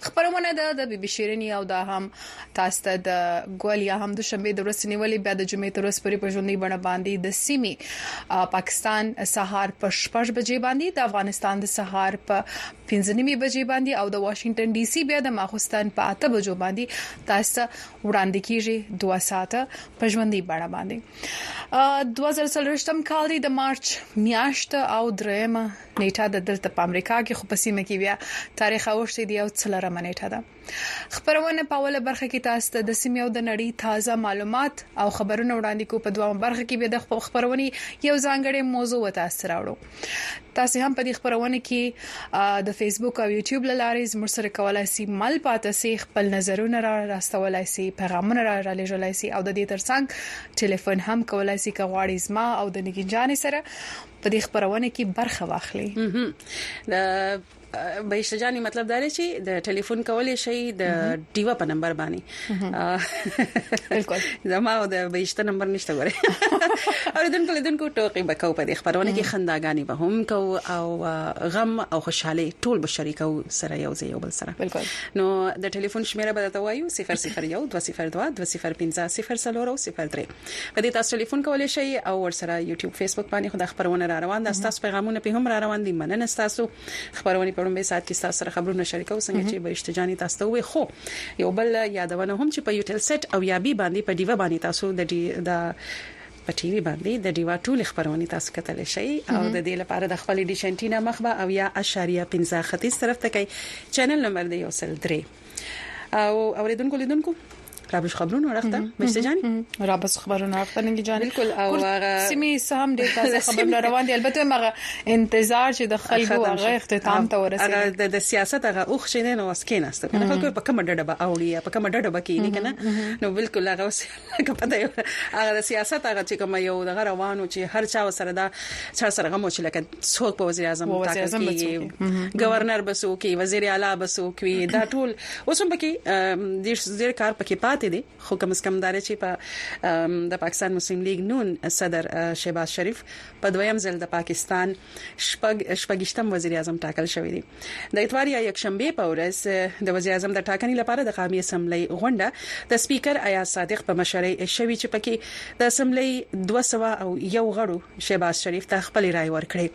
خپرونه ده د بي بي شيريني او دا هم تاسو ته د ګول یا هم د شنبه د ورځې نیولې بیا د جمعې تر ورځې پورې په ژوندۍ بڼه باندې د سیمي پاکستان سهار په 6 بجې باندې د افغانستان د سهار په 15 نیمه بجې باندې او د واشنگټن ډي سي بیا د ماخستن په 8 بجو باندې تاسو وړاندې کیږي 2 ساعت په ژوندۍ بڼه باندې 2023م کال دی د مارچ میاشت او درېمه نیټه د دلته په امریکا کې خو په سیمه کې بیا تاریخ اوښتي دی او څلرمه نیټه ده خبرونه په اوله برخه کې تاسو ته د سیمې او د نړۍ تازه معلومات او خبرونه وړاندې کو په دوامه برخه کې به د خبرونې یو ځانګړی موضوع تاسو راوړو تاسو هم په دې خبرونه کې د فیسبوک او یوټیوب لارې زموږ سره کولای شئ مل پاتې شئ خپل نظرونه را راستولای شئ پیغامونه را را لېږلای شئ او د دې ترڅنګ ټلیفون هم کولای شئ که غواړئ زما او د نګین جان سره په دې خبرونه کې برخه واخلي د بهشته جاني مطلب دا دی چې د ټلیفون کولې شي د ډیوا په نمبر باندې بالکل زما او د بهشته نمبر نشته غره او دن په دن کو ټوکی بکاو په دې خبرونه کې خنداګانی به هم کو او غم او خوشحالي ټول به شریکو سره یو ځای یو بل سره بالکل نو د ټلیفون شمیره به تاسو وایو 001 202 205 003 په دې تاسو ټلیفون کولای شئ او ورسره یوټیوب فیسبوک باندې خو دا خبرونه را روان ده تاسو پیغامونه په هم را روان دي مننه تاسو خبرونه په لومړي سات کې تاسو سره خبرونه شریکو څنګه چې بهشت جاني تاسو ته وي خو یو بل یادونه هم چې په یوټل سیټ او یا بي باندې په دیوه باندې تاسو د د په ټي وي باندې د ډیوا ټول خبرونه تاسو کتل شئ او د دې لپاره د خپل ډیش انټینا مخبه او یا اشاریه 15 ختیځ طرف ته کوي چینل نمبر دی یو سل 3 او اوریدونکو لیدونکو رابش خبرونه ورخته مشته جان رابش خبرونه ورخته ننګ جان بالکل او هغه سیمې سم ډیر تازه خبرونه روان دي البته مغه انتظار چې د خلکو هغه اختتام ته ورسېږي د سیاست هغه اوخ شینه نو اسکیناسته خلکو په کومه ډډه به اوړي په کومه ډډه به کینی کنه نو بالکل هغه که پته یو هغه د سیاست هغه چې کوم یو دغه روانو چې هر چا سره دا چا سره غمو چې لکه څوک په وزیر اعظم ټاکل کیږي گورنر بسو کې وزیر اعلی بسو کې دا ټول اوس هم پکې ډیر ډیر کار پکې پاتې دي خو کم اس کم دار چې په د پاکستان مسلم لیگ نون صدر شهباز شریف په دویم ځل د پاکستان شپږ شپږشتم وزیر اعظم ټاکل شوی دی د اتوار یا یکشنبې په ورځ د وزیراعظم د ټاکنې لپاره د قامي اسمبلۍ غونډه د سپیکر ایاز صادق په مشرۍ شوې چې پکې د اسمبلۍ دوه سوه او یو غړو شهباز شریف ته خپلې رایې ورکړې.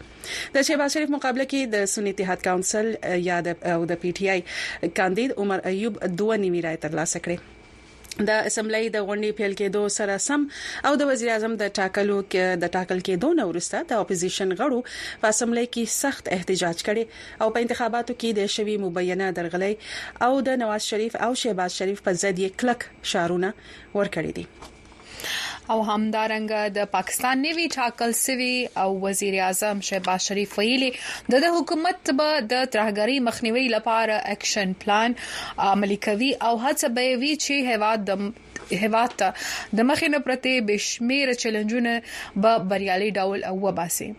د شهباز شریف مقابله کې د سني اتحاد کونسل یا او د پي ټي آی کاندید عمر ایوب دوه نیمې رایې ترلاسه کړې. د اسمبلۍ د غونډې پیل کېدو سره سم او د وزیراعظم د ټاکلو د ټاکل کېدو نه وروسته د اپوزیشن غړو په اسمبلۍ کې سخت احتجاج کړي او په انتخاباتو کې د شوی مبینه درغلي او د نواز شریف او شهباز شریف په ضد یې کلک شعارونه ورکړي دي او همدارنګه د پاکستان نوي ټاکل سوي وزيراعظم شهباز شريف ويلي د ده حکومت به د ترهګرۍ مخنيوي لپاره ايکشن پلان عملي کوي او هڅه به يې وي چې هيواد د هیواد ته د مخې نه پرتې بې شمېره چیلنجونه په بریالي ډول وباسي.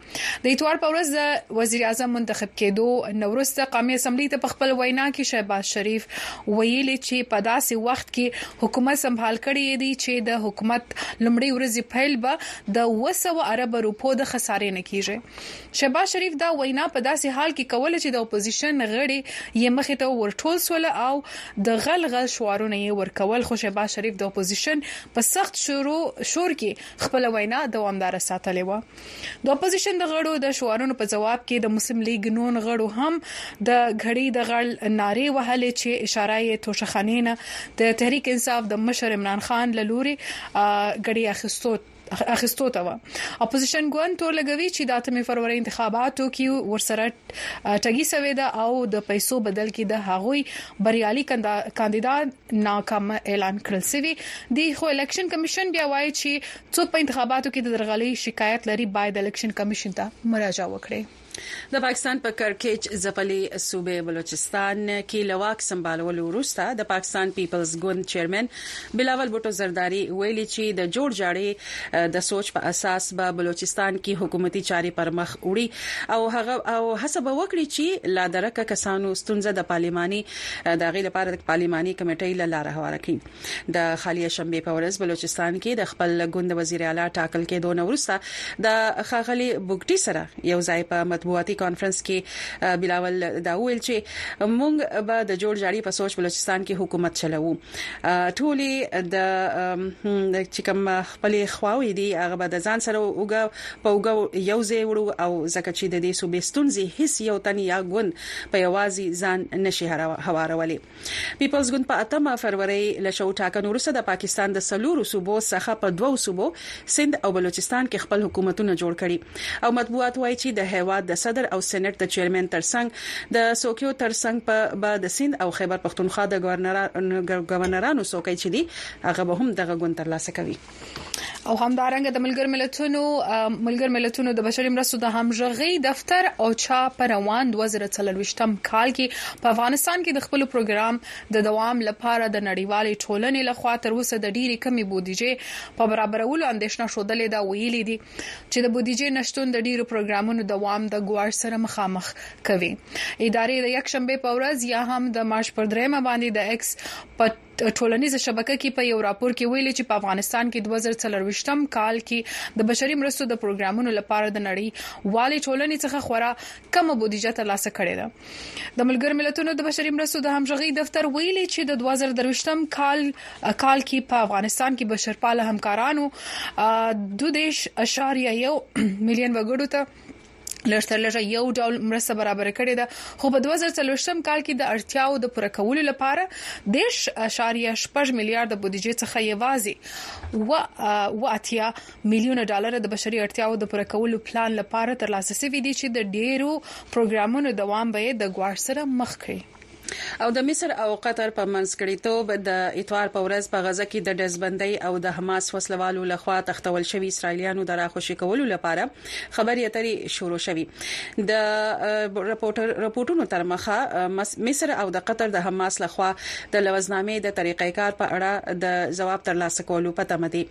د اتوار په ورځ د وزیر اعظم منتخب کېدو نورسته قومي اسمبلی ته په خپل وینا کې شهباز شریف ویلي چې په داسې وخت کې حکومت سمبال کړی دی چې د حکومت لمړی ورځې پیل به د 200 ارب روپو د خسارې نه کیږي شهباز شریف دا وینا په داسې حال کې کوله چې د اپوزیشن غړي یې مخې ته ورټول سول او د غل غل شعارونه یې ورکول خو شهباز شریف د اپوزیشن په سخت شروع شور کې خپل وینا دوامدار ساتلې و د اپوزیشن د غړو د شعارونو په جواب کې د مسلم لیګ نون غړو هم د غړي د غړ ناره وهلې چې اشاره یې توشخانه نه د تحریک انصاف د مشر عمران خان له لوري غړي اخیستو اخیستو ته و اپوزیشن ګوند تور لګوي چې د 8 فروری انتخاباتو کې ورسره ټګي سوي ده او د پیسو بدل کې د هغوی بریالي کاندیدان ناکام اعلان کړل سوي دی خو الیکشن کمیشن بیا وایي چې څوک په انتخاباتو کې د درغلۍ شکایت لري باید الیکشن کمیشن ته مراجعه وکړي. د پاکستان په کړکېچ ځپلي صوبې بلوچستان کې له واک سمبالولو وروسته د پاکستان پیپلز ګوند چیئرمین بلاول بوټو زرداري ویلي چې د جوړ جاړي د سوچ په اساس به بلوچستان کې حکومتي چارې پر مخ وړي او هغه او هڅه به وکړي چې لادرکه کسانو ستونزه د پارلماني د هغې لپاره د پارلماني کمېټۍ له لارې هواره کړي. د خالیه شنبه په ورځ بلوچستان کې د خپل ګوند وزیر اعلی ټاکل کېدو نو ورسته د خاغلی بوګټي سره یو ځای په مطبوعاتي کانفرنس کې بلاول دا ویل چې مونږ به د جوړ جاړي په سوچ بلوچستان کې حکومت چلوو ټولي د چې کوم خپل خواوې دي هغه به د ځان سره اوګه په اوګه یو ځای وړو او ځکه چې د دې صوبې ستونزې هیڅ یو تن یا ګوند په یوازي ځان نشي هوارولې پیپلز ګوند په اتمه فرورۍ له شو ټاکنو وروسته د پاکستان د څلورو صوبو څخه په دوو صوبو سند او بلوچستان کې خپل حکومتونه جوړ کړي او مطبوعات وايي چې د هیواد د صدر او سینټ د چیرمن تر څنګ د څوکیو تر څنګ په به د سند او خیبر پښتونخوا د ګورنرانو څوکۍ چې دي هغه به هم دغه ګوند ترلاسه کوي. او همدارنګه د ملګر ملتونو ملګر ملتونو د بشري مرستو د همغږي دفتر او چا پر روان 2023م کال کې په افغانستان کې د خپل پروګرام د دوام لپاره د نړیوالې ټولنې لخوا تر اوسه د ډېری کمی بودیجه په برابرولو اندیشنه شودلې دا ویلي دي چې د بودیجه نشټون د ډیرو پروګرامونو دوام د ګواړ سره مخامخ کوي ادارې د یک شنبه په ورځ یا هم د مارچ پر درېمه باندې د ایکس په ټولنیزه شبکه کې په یو راپور کې ویلي چې په افغانستان کې دوه زره څلرویشتم کال کې د بشري مرستو د پروګرامونو لپاره د نړۍ والې ټولنې څخه خورا کمه بودیجه ترلاسه کړې ده د ملګر ملتونو د بشري مرستو د همغږي دفتر ویلي چې د 2023م کال کال کې په افغانستان کې بشرپاله همکارانو د 10.1 میلیون وګړو ته لږ تر لږه یو ډول مرسته برابر کړې ده خو په 2024 کال کې د اړتیاو د پوره کولو لپاره 10.8 میلیارډ بودیجې څخه یوازې و او اتیا میلیونه ډالر د بشري اړتیاو د پوره کولو پلان لپاره ترلاسه شوي دي چې د ډیرو پروګرامونو دوام به د ګواښ سره مخ کړي او د مصر او قطر په منځګړیتوب د اتوار په ورځ په غزه کې د ډزبندۍ او د حماس وسله والو له خوا تښتول شوي اسرایلیانو د راخوشي کولو لپاره خبرې اترې شروع شوي د رپورټونو تر مخه مصر او د قطر د حماس له خوا د لوزنامې د طریقې کار په اړه د جواب ترلاسه کولو په تمه دي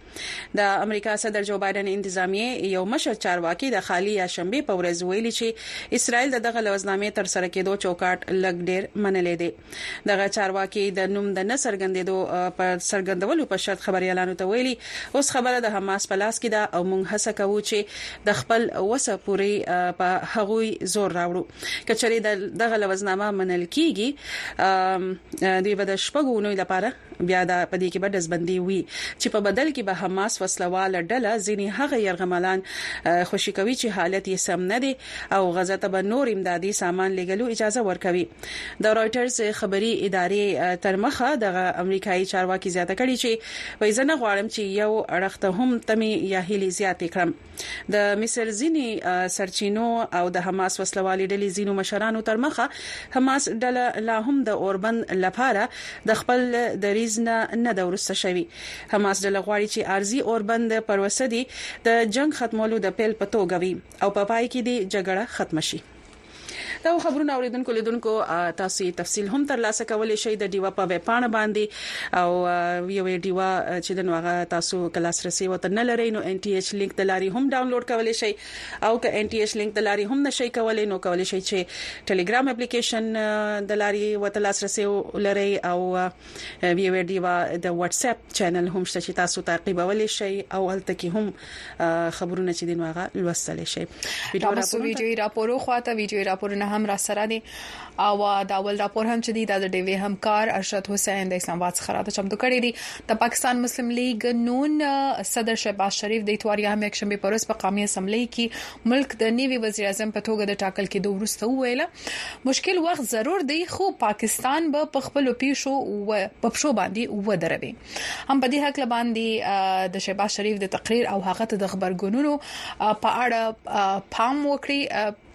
د امریکا صدر جو بایدن انتظامیه یو مشر چارواکي د خالي یا شنبه په ورځ ویلي چې اسرائیل د دغه لوزنامې تر سره کېدو چوکاټ لګ ډیر منلې دي دغه چارواکي د نوم د نه سرګندېدو په سرګندولو په شرط خبريالانو ته ویلي اوس خبره د حماس په لاس کې ده او موږ هڅه کوو چې د خپل وسه پوری په هغوی زور راوړو کچري دغه لوزنامه منل کیږي دوی به د شپږو اونۍ لپاره بیا دا په دې کې به ډزبندي وي چې په بدل کې به حماس وسله واله ډله ځینې هغه یرغمالان خوشي کوي چې حالت یې سم نه دی او غزه ته به نور امدادي سامان لګلو اجازه ورکوي د رويټرز خبري ادارې ترمخه د امریکایي چارواکي زیاته کړې چې وایي زه نه غواړم چې یو اړخ ته هم تمي یا هلي زیاتې کړم د مصر ځینی سرچینو او د حماس وسلوالې ډلې ځینو مشرانو تر مخه حماس ډله لا هم د اوربند لپاره د خپل دریز نه نه ده ورسته شوی حماس ډله غواړي چې ارزي اوربند پروسه دي د جنگ ختمولو د پیل په توګه وي او په پا پای کې دي جګړه ختمه شي دا و خبرونه اوریدونکو لیدونکو تاسو یې تفصیل هم ترلاسه کولای شئ د ډیوا په ویب پاڼه باندې او یو ډیوا چې د نوغه تاسو کلاس رسي وته نه لري نو ان ټي ایچ لینک د لاري هم ډاونلوډ کولای شئ او که ان ټي ایچ لینک د لاري هم نشئ کولای نو کولای شئ چې ټلګرام اپلیکیشن د لاري وته لاس رسي ولرئ او ویو ډیوا د واتس اپ چینل هم شته چې تاسو تعقیبولی شئ او الته کې هم خبرونه چې دین واغه لوستل شئ ویډیو راپورو خواته ویډیو راپورونه هم را سره دي او دا ول راپور هم چې دی د ډیوی همکار ارشد حسین د اسلام آباد څخه راته چمتو کړی دی د پاکستان مسلم لیگ نون صدر شهباز شریف د اتواریا هم یک شنبه پروس په قومي اسمبلی کې ملک د نیوي وزیر اعظم په توګه د ټاکل کېدو وروسته ویل مشکل وخت ضرور دی خو پاکستان به په خپل پیښو و په پښو باندې ودروي هم په دې حق لباندې د شهباز شریف د تقریر او هغه ته د خبرګونونو په اړه پام وکړي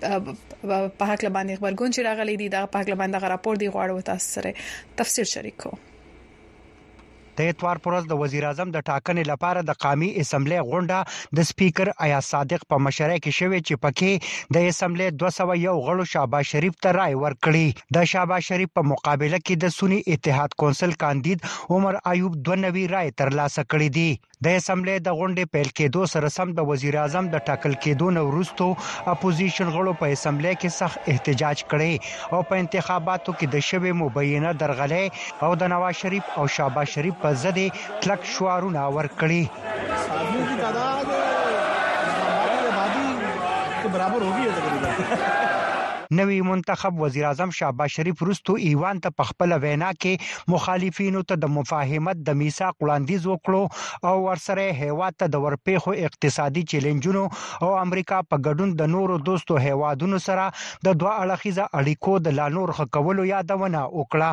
په حق لباندې خبرګون چې راغلي دي دا په حق لباندې راپور دی غواړو تاسو سره تفصیل شریکو د اتوار پر ورځ د وزیراعظم د ټاکنې لپاره د قامي اسمبلی غونډه د سپیکر ایا صادق په مشرۍ کې شوې چې پکې د اسمبلی 201 غړو شهباز شریف ته رائے ورکړي د شهباز شریف په مقابله کې د سنی اتحاد کونسل کاندید عمر ایوب 92 رائے ترلاسه کړې دي د اسمبلۍ د غونډې پیل کېدو سره سم د وزیراعظم د ټاکل کېدو نه وروسته اپوزیشن غړو په اسمبلۍ کې سخت احتجاج کړی او په انتخاباتو کې د شوې مبینه درغلۍ او د نواز شریف او شهباز شریف په ضد یې کلک شعارونه ورکړي. برابر هو گیا تقریبا نوی منتخب وزیراعظم شهباز شریف وروسته ایوان ته په خپله وینا کې مخالفینو ته د مفاهمت د میثاق وړاندیز وکړو او ورسره هیواد ته د ورپېښو اقتصادي چیلنجونو او امریکا په ګډون د نورو دوستو هیوادونو سره د دوه اړخیزه اړیکو د لا نور ښه کولو یادونه وکړه.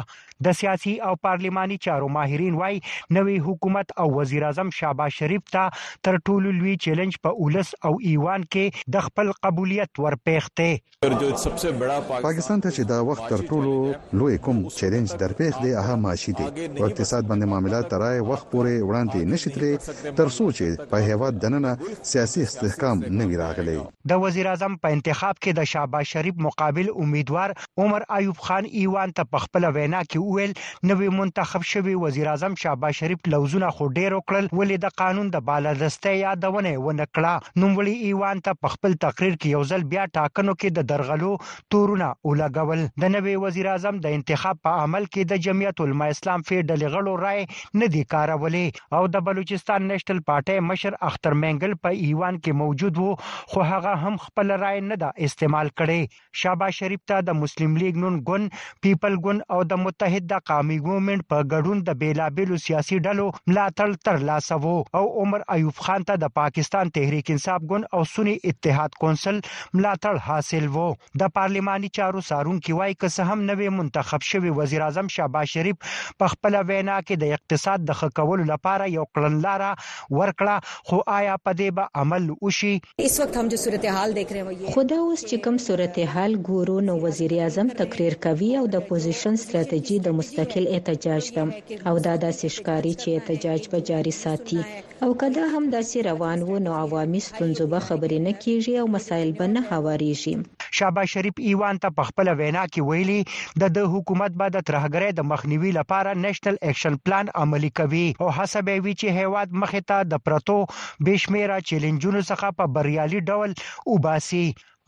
د سیاسي او پارلماني چارو ماهرین وايي، نوی حکومت او وزیراعظم شهباز شریف ته تر ټولو لوی چیلنج په اولس او ایوان کې د خپل قبولیت ورپېښ دی. پاکستان ته چې دا وخت تر ټولو لوی کوم چیلنج در پېښ دی هغه معاشي دی. په اقتصاد باندې معاملات تر هغه وخت پورې وړاندې نه شي تللی تر څو چې په هېواد دننه سیاسي استحکام نه وي راغلی. د وزیراعظم په انتخاب کې د شهباز شریف مقابل امیدوار عمر ایوب خان ایوان ته په خپله وینا کې وویل، نوي منتخب شوي وزیراعظم شهباز شریف لوظونه خو ډیر وکړل ولې د قانون د بالادستۍ یادونه یې ونه کړه. نوموړي ایوان ته په خپل تقریر کې یو ځل بیا ټاکنو کې د درغلو تورونه ولګول. د نوي وزیراعظم د انتخاب په عمل کې د جمعیت علماء اسلام فې ډلې غړو رایې نه دي کارولې او د بلوچستان نیشنل پارټۍ مشر اختر مینګل په ایوان کې موجود و خو هغه هم خپله رایه نه ده استعمال کړې. شهباز شریف ته د مسلم لیګ نون ګوند، پیپل ګوند او د متحد د قامي مومنټ په ګډون د بېلابېلو سیاسي ډلو ملاتړ تر لاسه و او عمر ایوب خان ته د پاکستان تحریک انصاف ګوند او سني اتحاد کونسل ملاتړ حاصل و. د پارلماني چارو څارونکي وايي، که څه هم نوی منتخب شوی وزیراعظم شهباز شریف په خپله وینا کې د اقتصاد د ښه کولو لپاره یو کړنلاره ورکړه خو آیا په دې به عمل وشي؟ اس وقت هم جو صورتحال دیکھ رهه هو یه. خو دا اوس چې کوم صورتحال ګورو نو وزیراعظم تقریر کوي او د پوزیشن ستراتیژي د مستقل احتجاج ده او دا داسې ښکاري چې احتجاج به جاري ساتي او که دا هم داسې روان و نو عوامي ستونزو به خبرې نه کېږي او مسایل به نه هوارېږي. شهباز شریف ایوان ته په خپله وینا کې ویلي، د ده حکومت به د ترهګرۍ د مخنیوي لپاره نېشنل اېکشن پلان عملي کوي او هڅه به وي چې هېواد مخې ته د پرتو بې شمېره چېلنجونو څخه په بریالي ډول وباسي.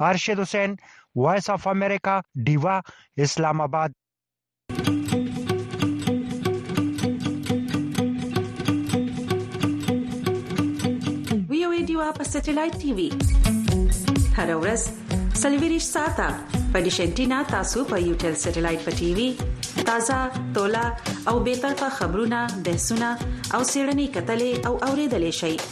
ارشد حسین، وایس آف امریکا، ډیوه، اسلام اباد. په سټلایټ ټي وي هر ورځ سلویریش ساته په ډیشنټینا تاسو په یو ټل سټلایټ په ټي وي تازه تولا او به طرفه خبرونه بحثونه او سیړنی کتلې او اوریدلې شي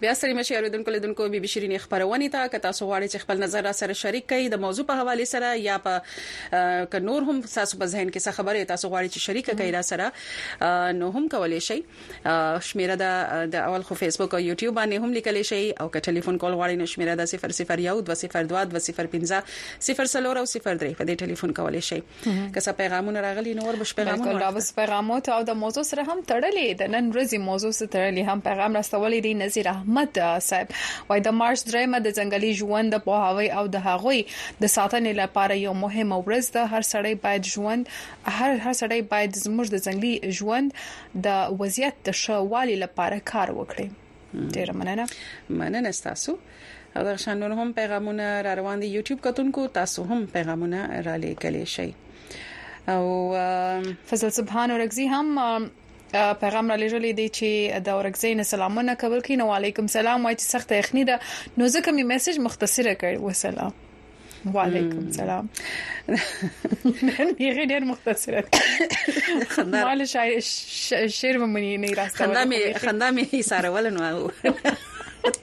بیا ستړي مشي اوریدونکو لیدونکو بي بي شيرینې خبرونه ته که تاسو غواړئ چې خپل نظر را سره شریک کړئ د موضوع په حواله سره یا په ک نور هم تاسو په ذهن کې څه خبره تاسو غواړئ چې شریک کړئ را سره نو هم کولای شئ شمیره د د اول خو فیسبوک او یوټیوب باندې هم لیکل شئ او که ټلیفون کول غواړئ نو شمیره د 0012022050 0 سلور او 03 په دې ټلیفون کولای شئ که څه پیغامونه راغلي نو ور به پیغامونه ورکړي دا بس پیغامو ته او د موضوع سره هم تړلې د نن ورځې موضوع سره تړلې هم پیغام راستولې دی نذیر احمد صاحب وای د مارچ درېمه د ځنګلي ژوند د پوهاوی او د هغوی د ساتنې لپاره یو مهم ورځ ده هر سړی باید ژوند هر هر سړی باید زموږ د ځنګلي ژوند د وضعیت د ښه والي لپاره کار وکړي ډیر مننه مننه تاسو او دا شان نور هم پیغامونه را روان دي یوټیوب کتونکو تاسو هم پیغامونه را لېږلی شئ او فضل سبحان اورګزی هم پیغام را لېږلې دي چې د اورګزی نه سلامونه کول کین وعلیکم سلام وای چې سخت یخنی ده نو ځکه می میسج مختصره کړ وسلام وعلیکم سلام نن یې ډېر مختصر خندا مال شاعر شعر ومني نه راځي خندا می خندا می ساره ولنو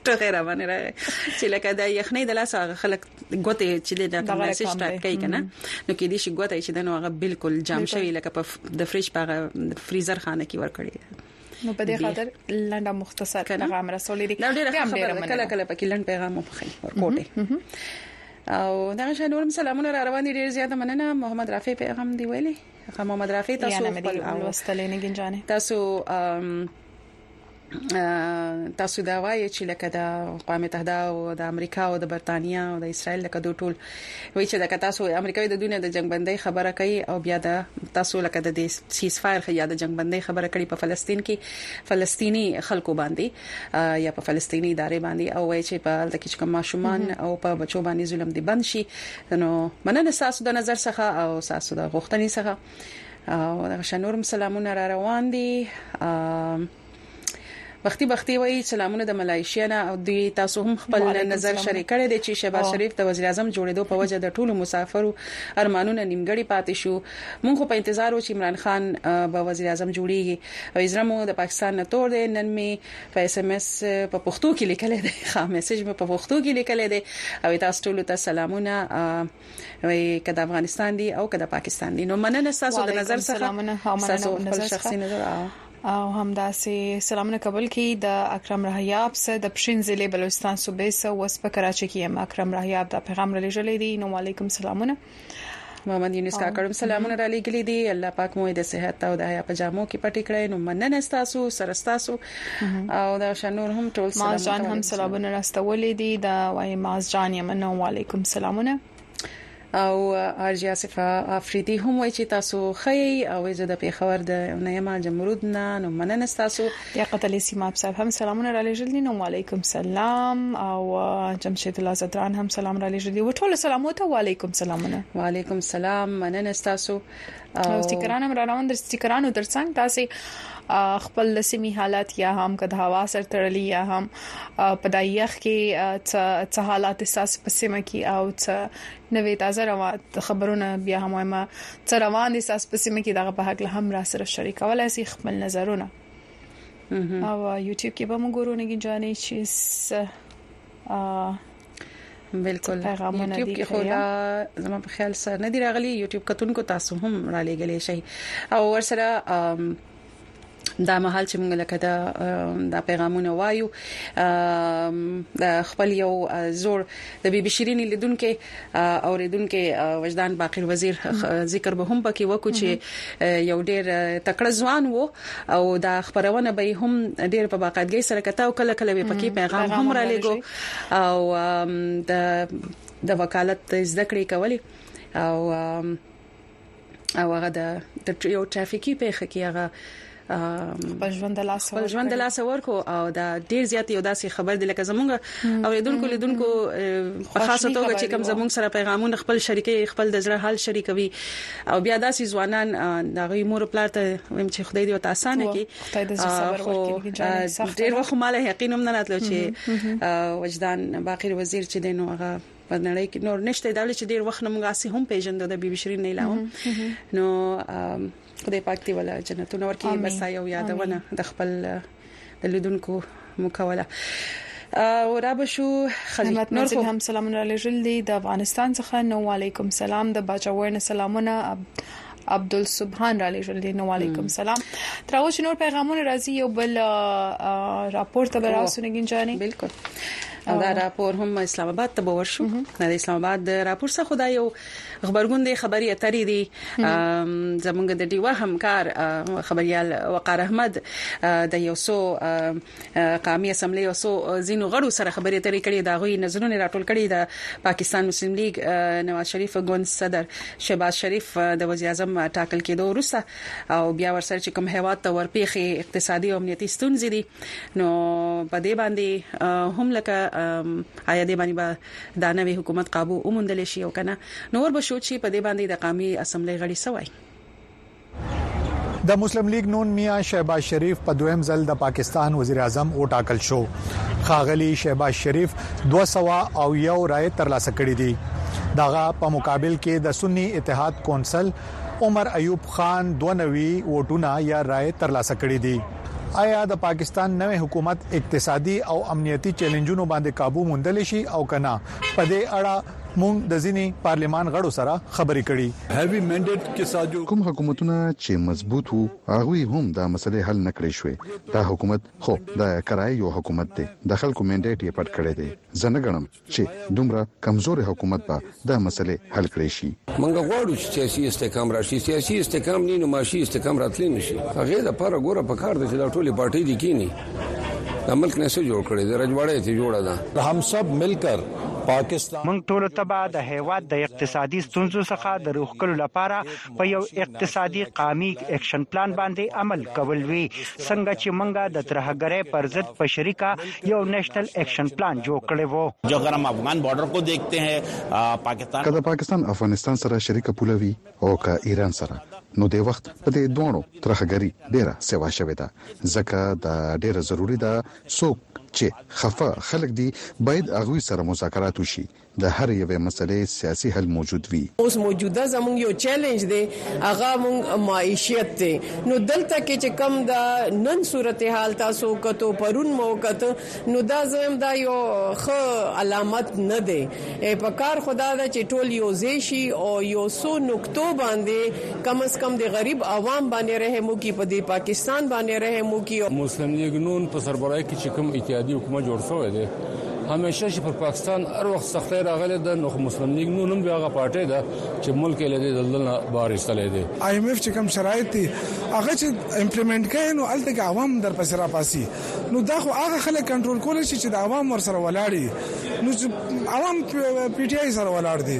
ته غیر باندې راغی چې لکه د یخنۍ د لاس هغه خلک غوته چې د میسج سٹارټ کوي کنه نو کې دې شي غوته چې د نو هغه بالکل جام شوی لکه په د فریج په فریزر خانه کې ور کړی نو په دې خاطر لنډه مختصر پیغام رسولې دي ډیره خبره کله کله پکې لنډ پیغام مخې ورکوټه او دا شان نورم سلامونه را روان دي ډیر زیات مننه محمد رافي پیغام دی ویلي محمد رافي تاسو خپل اوستلې نه گنجانه تاسو تاسو دا وایي چې لکه د اقوام متحده او د امریکا او د برتانیا او د اسرایل لکه دوه ټول وی چه لکه تاسو وی امریکا د دوی نه د جنګ بندی خبره کوي او بیا د تاسو لکه د دی سیس فایر یا د جنګ بندی خبره کړي په فلسطین کی فلسطینی خلکو باندی یا په فلسطینی ادارې باندی او وی چه په هلته کې کوم ماشومان او په بچو باندې ظلم دی بند شي نو مننه تاسو د نظر څخه او تاسو د غوښتنې څخه او دغه شنورم سلامونه را روان دي بختي بختي وایي سلامونه د ملایشیا نه او دوی تاسو هم خپل نظر شریک کړی دی چې شهباز شریف د وزیر اعظم جوړېدو په وجه د ټولو مسافرو ارمانونه نیمګړي پاتې شو مونږ خو په انتظار و چې عمران خان به وزیر اعظم جوړیږي او زړه مو د پاکستان نه تور دی نن می په اس ام اس په پښتو کې لیکل دی ښه میسج مې په پښتو کې لیکل دی او تاسو ټول ته سلامونه وي کده افغانستان دی او کده پاکستان دی نو مننه تاسو د نظر څخه تاسو خپل شخصي نظر او همداسې سلامونه کابل کې د اکرم رحیاب سره د پښین ضلع بلوچستان صوبې سره وس په کراچي کې یم اکرم رحیاب دا پیغام را لېږلی دی نو علیکم سلامونه محمد یونس کاکړم سلامونه را لېګلې دي الله پاک مو د صحت او د حیا په جامو کې پټ کړی نو مننه تاسو سره تاسو او دا شنور هم ټول سلام ماز جان هم سلامونه راستولې دي دا وای ماز جان یمن علیکم سلامونه او ارجی آصف افریدی هم وای چې تاسو خی او زه د پیښور د نیما جمرود نه نو مننه تاسو یا قتل سیماب صاحب هم سلامونه را لېږل دي نو وعلیکم سلام او جمشید الله زدران هم سلام را لېږل دي وټول سلامو ته وعلیکم سلامونه وعلیکم سلام مننه تاسو او سټیکران هم را روان دي سټیکرانو ترڅنګ تاسو خپل لسمی حالات یا هم کد هوا سره تړلی یا هم په دایخ کې څه حالات احساس پسمه کی او څه نوې تازه روان خبرونه بیا هم ما څه روان دي احساس پسمه کی دغه په حق له هم را سره شریکولای شي خپل نظرونه او یوټیوب کې به موږ ګورو نه جانې چې بالکل پیغامونه دي کې خو دا زما په خیال سره نه دی راغلی یوټیوب کتونکو تاسو هم را لېګلې شي او ورسره دا مهال چې موږ لکه دا دا پیغامونه وایو د خپل یو زور د بیبي شيرین لیدونکو او ریدونکو وجدان باقر وزیر ذکر به هم پکې وکړو چې یو ډیر تکړه ځوان وو او دا خبرونه به هم ډیر په باقاعدګۍ سره کته او کله کله به پکې پیغام هم را لګو او د د وکالت زده کړې کولې او او هغه د یو ټرافیکي پیښه کې هغه خپل ژوند لاس خپل ژوند لاس ورکو او دا ډیر زیات یو داسې خبر دی لکه زمونږ اوریدونکو لیدونکو په خاصه توګه چې کوم زمونږ سره پیغامونه خپل شریکي خپل د زړه حال شریکوي او بیا داسې ځوانان د غي مور پلار ته ویم چې خدای دې وت اسانه کړي خدای دې صبر ورکړي جان ډیر وخت ماله یقین هم نه راتلو چې وجدان باقر وزیر چې دینو هغه په نړۍ کې نور نشته دا چې ډیر وخت نمګه سي هم پیژند د بیبي شيرین نه علاوه نو خدای پاک دی ولا جنتونه ورکړي بس یو یادونه د خپل د لیدونکو مکوله او را به شو خلیل نور خو هم سلامونه لېږل دي د افغانستان څخه نو علیکم سلام د بچوین سلامونه عبد السبحان را لېږل دي نو علیکم سلام تر اوسه نور پیغامونه راځي یو بل راپور ته راوسونه ګنجاني بالکل دا راپور هم اسلام آباد ته باور شو د اسلام آباد راپور څخه خدای یو غبرګون دی خبري اترې دي زمونږ د ډیوه همکار خبريال وقار احمد د یو سو قامي اسمبلی یو سو زینو غړو سره خبري اترې کړې دا غوي نظرونه راټول کړي د پاکستان مسلم لیگ نواز شریف ګوند صدر شهباز شریف د وزیر اعظم ټاکل کېدو وروسته او بیا ورسره چې کوم هیواد ته ورپیخي اقتصادي او امنیتي ستونزې دي نو په دې باندې هم لکه آیا دې باندې با دانوي حکومت قابو اومندل شي او کنه نور به شو چې په دې باندې د قامي اسمبلی غړي سوای د مسلم لیگ نون میا شهباز شریف په دویم ځل د پاکستان وزیر اعظم وټاکل شو خاغلی شهباز شریف 200 او یو رائے ترلاسه کړې دي دغه په مقابل کې د سنی اتحاد کونسل عمر ایوب خان 92 ووټونه یا رائے ترلاسه کړې دي ایا د پاکستان نوی حکومت اقتصادي او امنیتي چیلنجونو باندې قابو موندلی شي او که نه، په دې اړه موږ د ځینې پارلمان غړو سره خبرې کړي. کوم حکومتونه چې مضبوط وو هغوی هم دا مسلې حل نه کړې شوې، دا حکومت خو د کرایې یو حکومت دی، د خلکو مینډیټ یې پټ کړی دی، زه نه ګڼم، چې دومره کمزوری حکومت به دا مسلې حل کړی شي. منګه غواړو چې سیاسي استحکام راشي سیاسي استحکام نه نو معاشي استحکام راتلی نشي هغه د پاره ګوره په کار د چې د ټولي پارټي دي کینی د ملک نه څه جوړ کړي د رجواړې ته جوړه ده هم سب ملکر پاکستان موږ ټولو ته به د هیواد د اقتصادي ستونزو څخه د روښکلو لپاره په یو اقتصادي قامي اکشن پلان باندې عمل کول وي څنګه چې مونږ د ترهګرۍ پر ضد په شریکه یو نېشنل اکشن پلان جوړ کړی وو. جو اګر هم افغان بارډر کو دېکهتې هې پاکستان. که د پاکستان افغانستان سره شریکه پوله وي او که ایران سره نو دې وخت په دې دواړو ترهګري ډېره سېوا شوې ده ځکه دا ډېره ضروري ده څوک چې خفه خلک دي باید هغوي سره مذاکرات وشي د هرې یوې مسلې سیاسي حل موجود وي. اوس موجوده زموږ یو چیلنج دی هغه موږ معیشیت دی نو دلته کې چې کوم دا نن صورت حال تاسو وکتو پرون مو وکت نو دا زه وایم دا یو ښه علامت نه دی په کار خو دا ده چې ټول یو ځای شي او یو څو نکتو باندې کم از کم د غریب عوام باندې رحم وکړي په دې پاکستان باندې رحم وکړي. مسلم لیګ نون په سربراهي کې چې کوم اتحادي حکومت جوړ شوی دی، همیشه چې پر پاکستان هر وخت سختۍ راغلي د نو مسلم لیګ نو نن بیا غا پارټي ده چې ملک له دې دلدل بار ایستلې دي آی ایم ایف چې کوم شرایط دي هغه چې امپلیمنټ کړي نو الته کې عوام در پسې را پاسي نو دا خو هغه خلک کنټرول کول شي چې د عوام ور سره ولاړي نو عوام پی ټی آی سره ولاړ دي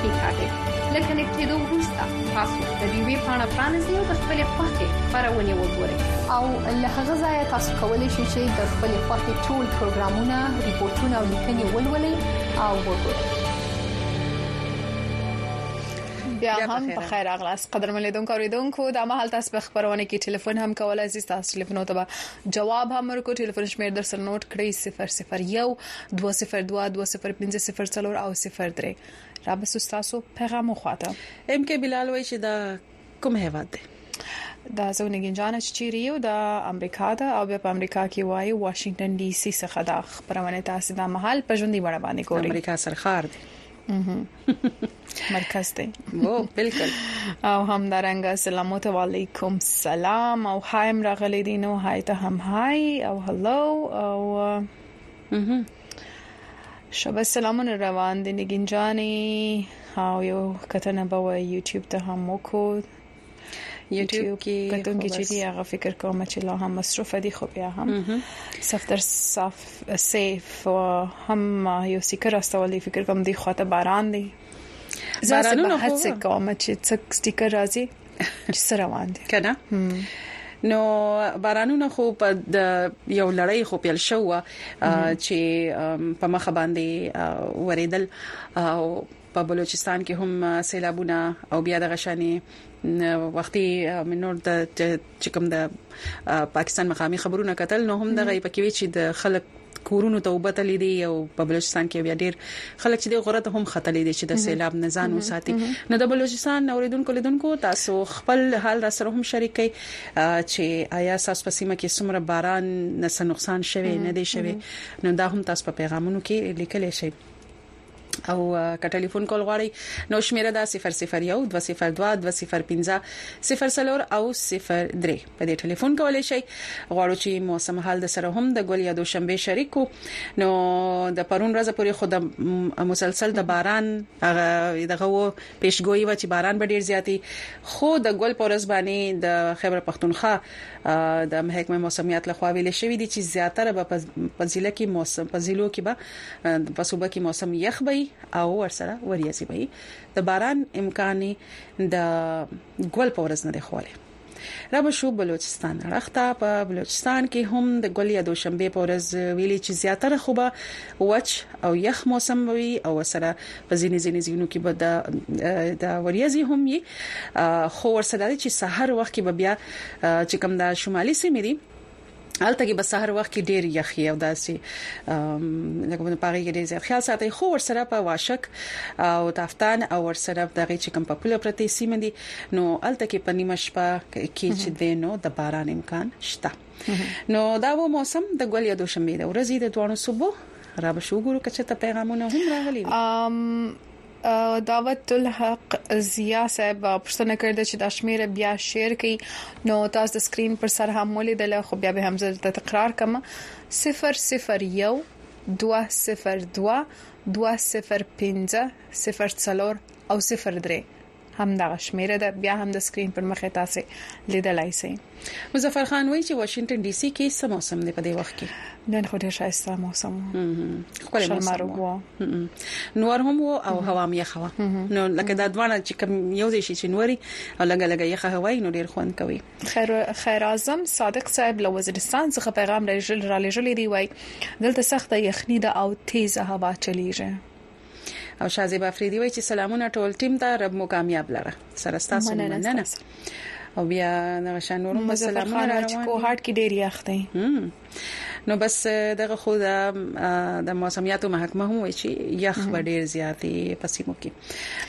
کېکاږئ. له کنېکټېدو وروسته تاسو د ډیوې پاڼه پرانیزئ او د خپلې خوښې خپرونې وګورئ. او له هغه ځایه تاسو کولی شئ چې د خپلې خوښې ټول پروګرامونه، ریپورټونه او لیکنې ولولئ او وګورئ. بیا هم په خیر راغلاست قدرمن لیدونکو او اوریدونکو دا مهال تاسو په خبرونه کې ټلیفون هم کولای شئ تاسو ټلیفون ته جواب هم ورکو ټلیفون شمیر در سره نوٹ کړئ 001 202 2050 او 03 را به تاسو پیغام وخواته ام کې بلال وای چې دا کوم هیواد دی دا زونه ګنجان چې چیرې یو د امریکا ده او په امریکا کې وایي واشنگټن ډي سي څخه دا خبرونه تاسو د محل په ژوندۍ وړ باندې ګوري امریکا سرخار دی مرکز دی وو بالکل او هم درنګ السلام علیکم سلام او هایم راغلی دینو هاي ته هم هاي او هلو او شبه سلامونه روان دي نګین جانې او یو کتنه به یوټیوب ته هم وکړو یوټیوب کې کتونکي چې دی هغه فکر کوم چې لا هم مصرف دي خو بیا هم سفتر صاف سیف هم یو سیکر استولې فکر کوم دی خواته باران دی زه هڅه کوم چې څک سټیکر راځي چې سره روان دي کنه نو بارانونه خو په یو لړۍ خو پیل شو چې په مخ باندې وریدل او په بلوچستان کې هم سیلابونه او بیا د غشانې وختي منور د چکم د پاکستان مقامي خبرونه کتل نو هم د غي پکې چې د خلک کورونو ته اوبه تللي دي او په بلوچستان کې بیا ډیر خلک چې د غره ته هم ختلي دي چې د سیلاب نه ځان وساتي نو د بلوچستان اوریدونکو لیدونکو تاسو خپل حال را سره هم شریک کړئ چې آیا ساس په سیمه کې سمره باران نه نقصان شوه نه دی شوه نو دا هم تاسو په پیغامونو کې لیکل شئ او که ټلیفون کول غواړئ نو شمیره دا 001 202 205 04 او 03 په دې ټلیفون کولای شئ غواړو چې موسم حال د سره هم د ګل یا د شنبه شریکو نو د پرون ورځ پورې خود مسلسل د باران هغه دغه وو پیشګوئی و چې باران به ډیر زیاتی خو د ګل پورس باندې د خیبر پښتونخوا د محکمه موسمیات لخوا ویل شوې دي چې زیاتره په ضلع کې موسم په ضلعو کې به په صوبه کې موسم یخ به وي او ورسره وریځي به وي د باران امکان د ګل په ورځ نه دی خوله را به شو بلوچستان رخته په بلوچستان کې هم د ګل یا دوشنبه په ورځ ویلي چې زیاتره خوبه وچ او یخ موسم وي او سره په ځینې ځینې ځینو کې به د وریځي هم وي خو ورسره چې سحر وخت کې به بیا چې کوم د شمالي سیمې دي هلته کې به سحر وخت کې ډیر یخي او داسي لکه په پاره کې ډیر زیات خیال ساتي خو ورسره په واشک او تافتان او ورسره دغه چې کوم په پوله پرتی سیمه دي نو هلته کې په نیمه شپه کې چې دینو د باران امکان شته نو دا و موسم د ګل یا دوشنبه د ورځې د دوانو صبح را به شو ګورو کچته پیغامونه هم راغلي ام دعوت الحق ضیا صاحب پوښتنه کړې ده چې دا شمیره بیا شیر کړئ نو تاسو د سکرین پر سر هم ولیدل خو بیا به هم زه درته تکرار کوم 001 202 205 04 او 03 هم دغه شمیره ده بیا هم د سکرین پر مخه تاسو لیدلای شئ مظفر خان وایي چې واشنگټن ډي سي کې سم موسم دی په دې وخت کې نن خو ډیر شایسته موسم خپل موسم وو نور هم وو او هوا مې خوا نو لکه دا دوانه چې کوم یو ځای شي چې نوري او لګ لګ یې هواي نو ډیر خوند کوي خیر خیر اعظم صادق صاحب له وزیرستان څخه پیغام را لېږل دی وای دلته سخت یخنی ده او تیزه هوا چلیږي او شازیب افریدی وای چې سلامونه ټول ټیم ته رب مو کامیاب لره سره تاسو مننه او بیا نو شنورو په سلامونه راوړم کو هارت کې ډیر یاخته نو بس دغه خو د موسمیاتو محکمه هم وایي چې یخ به ډیر زیاتې پسیمو کې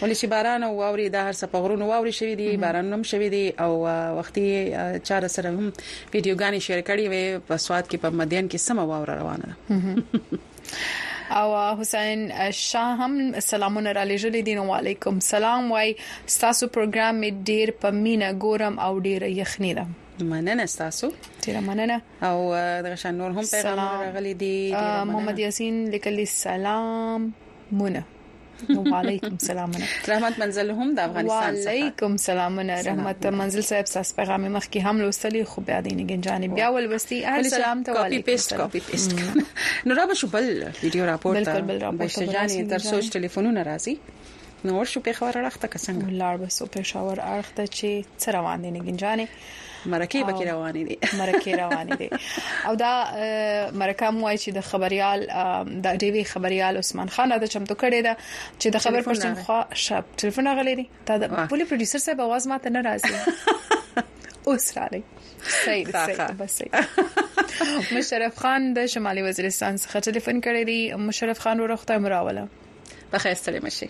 ولې چې باران او واوري د هر سپغرونو واوري شوې دي باران هم شوې دي او وختي چار سره هم ویډیوګانې شیر کړې وې په سواد کې په مدین کې سم واور روانه ده او حسین شاه هم سلامونه را لېږلې دي نو علیکم سلام وای تاسو پروګرام می ډیر په مینه ګورم او ډیر یخنی ده مننه تاسو ډیره مننه او دغه شان نور هم پیغامونه راغلي دي محمد یاسین لیکلی سلام مونه وعلیکم السلام رحمت منزل هم د افغانستان څخه وعلیکم السلام رحمت منزل صاحب تاسو پیغام مخ کې هم لوستلی خو بیا د نګین جانب بیا ول وستي سلام ته کاپی پیسټ کاپی پیسټ نو را به شو بل ویډیو راپورټ بالکل بل راپورټ جانې تر سوچ ټلیفونونه راځي نو ورشو په خبر اړخته کسنګ ولار بسو پېښور اړخته چې څه روان دي نګین جانې مرکه پکې روانې دي مرکه روانې دي او دا مرکه مو چې د خبريال د ډي وی خبريال عثمان خان د چمتو کړي دا چې د خبر پرسن خو شپ ټلیفون غلې دي دا د پولی پروډوسر صاحب आवाज ماته نه راځي اوس را لې صحیح صحیح بس صحیح مشرف خان د شمالي وزیرستان څخه ټلیفون کړی دی مشرف خان ورو خدای مراوله په خیر سره مشي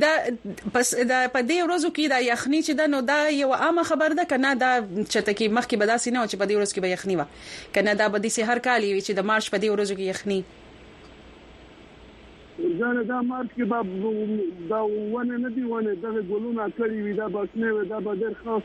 دا پس دا په دې ورځو کې دا یخني چې دا نو دا یو عامه خبر ده کنه دا چته کې مخکې به داسې نه و چې په دې ورځ کې به یخني و کنه دا به دې سي هر کال وي چې د مارچ په دې ورځو کې یخني ځنه دا مارچ کې به دا ونه نه دی ونه دغه ګلونه کړی وي دا بسنه وي دا به ډېر خاص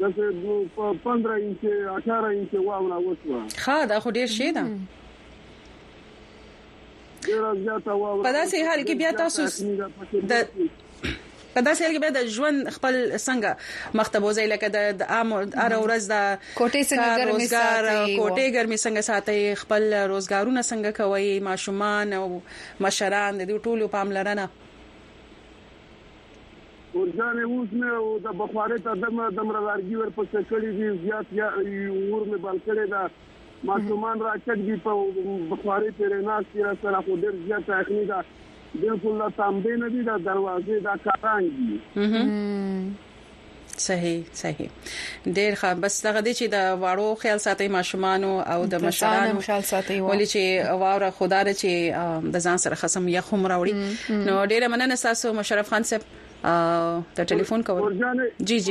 داسې په پندره انچه اټاره انچه واوره وشوه ښه دا خو ډیر شي ده ډیره زیاته واوره په داسې حال کې بیا تاسو د په داسې حال کې بیا د ژوند خپل څنګه مخته بوزي لکه د عام ار ورځ د کوټې څنګه ګرمي ساتي کوټې ګرمي څنګه ساتي خپل روزګارونه څنګه کوي ماشومان او مشران د دې ټولو پاملرنه مورجانې اوس مې د بخوارې ته دمه دمره لارګي ورپسې کړي دي زیات یا اور مې بل کړی ده ماشومان راچک دي په بخوارې پرې ناست دي را سره خو ډېر زیاته یخني ده بالکل دا تانبې نه دي دا دروازې دا کاران دي صحیح صحیح ډیر ښه بس دغه دي چې د واړو خیال ساتي ماشومان او د مشرانو خیال ساتي ولې چې واوره خدا د چې د ځان سره خصم یا خوم راوړي نو ډیره مننه تاسو مشرف خان صاحب د ټلیفون کول جی جی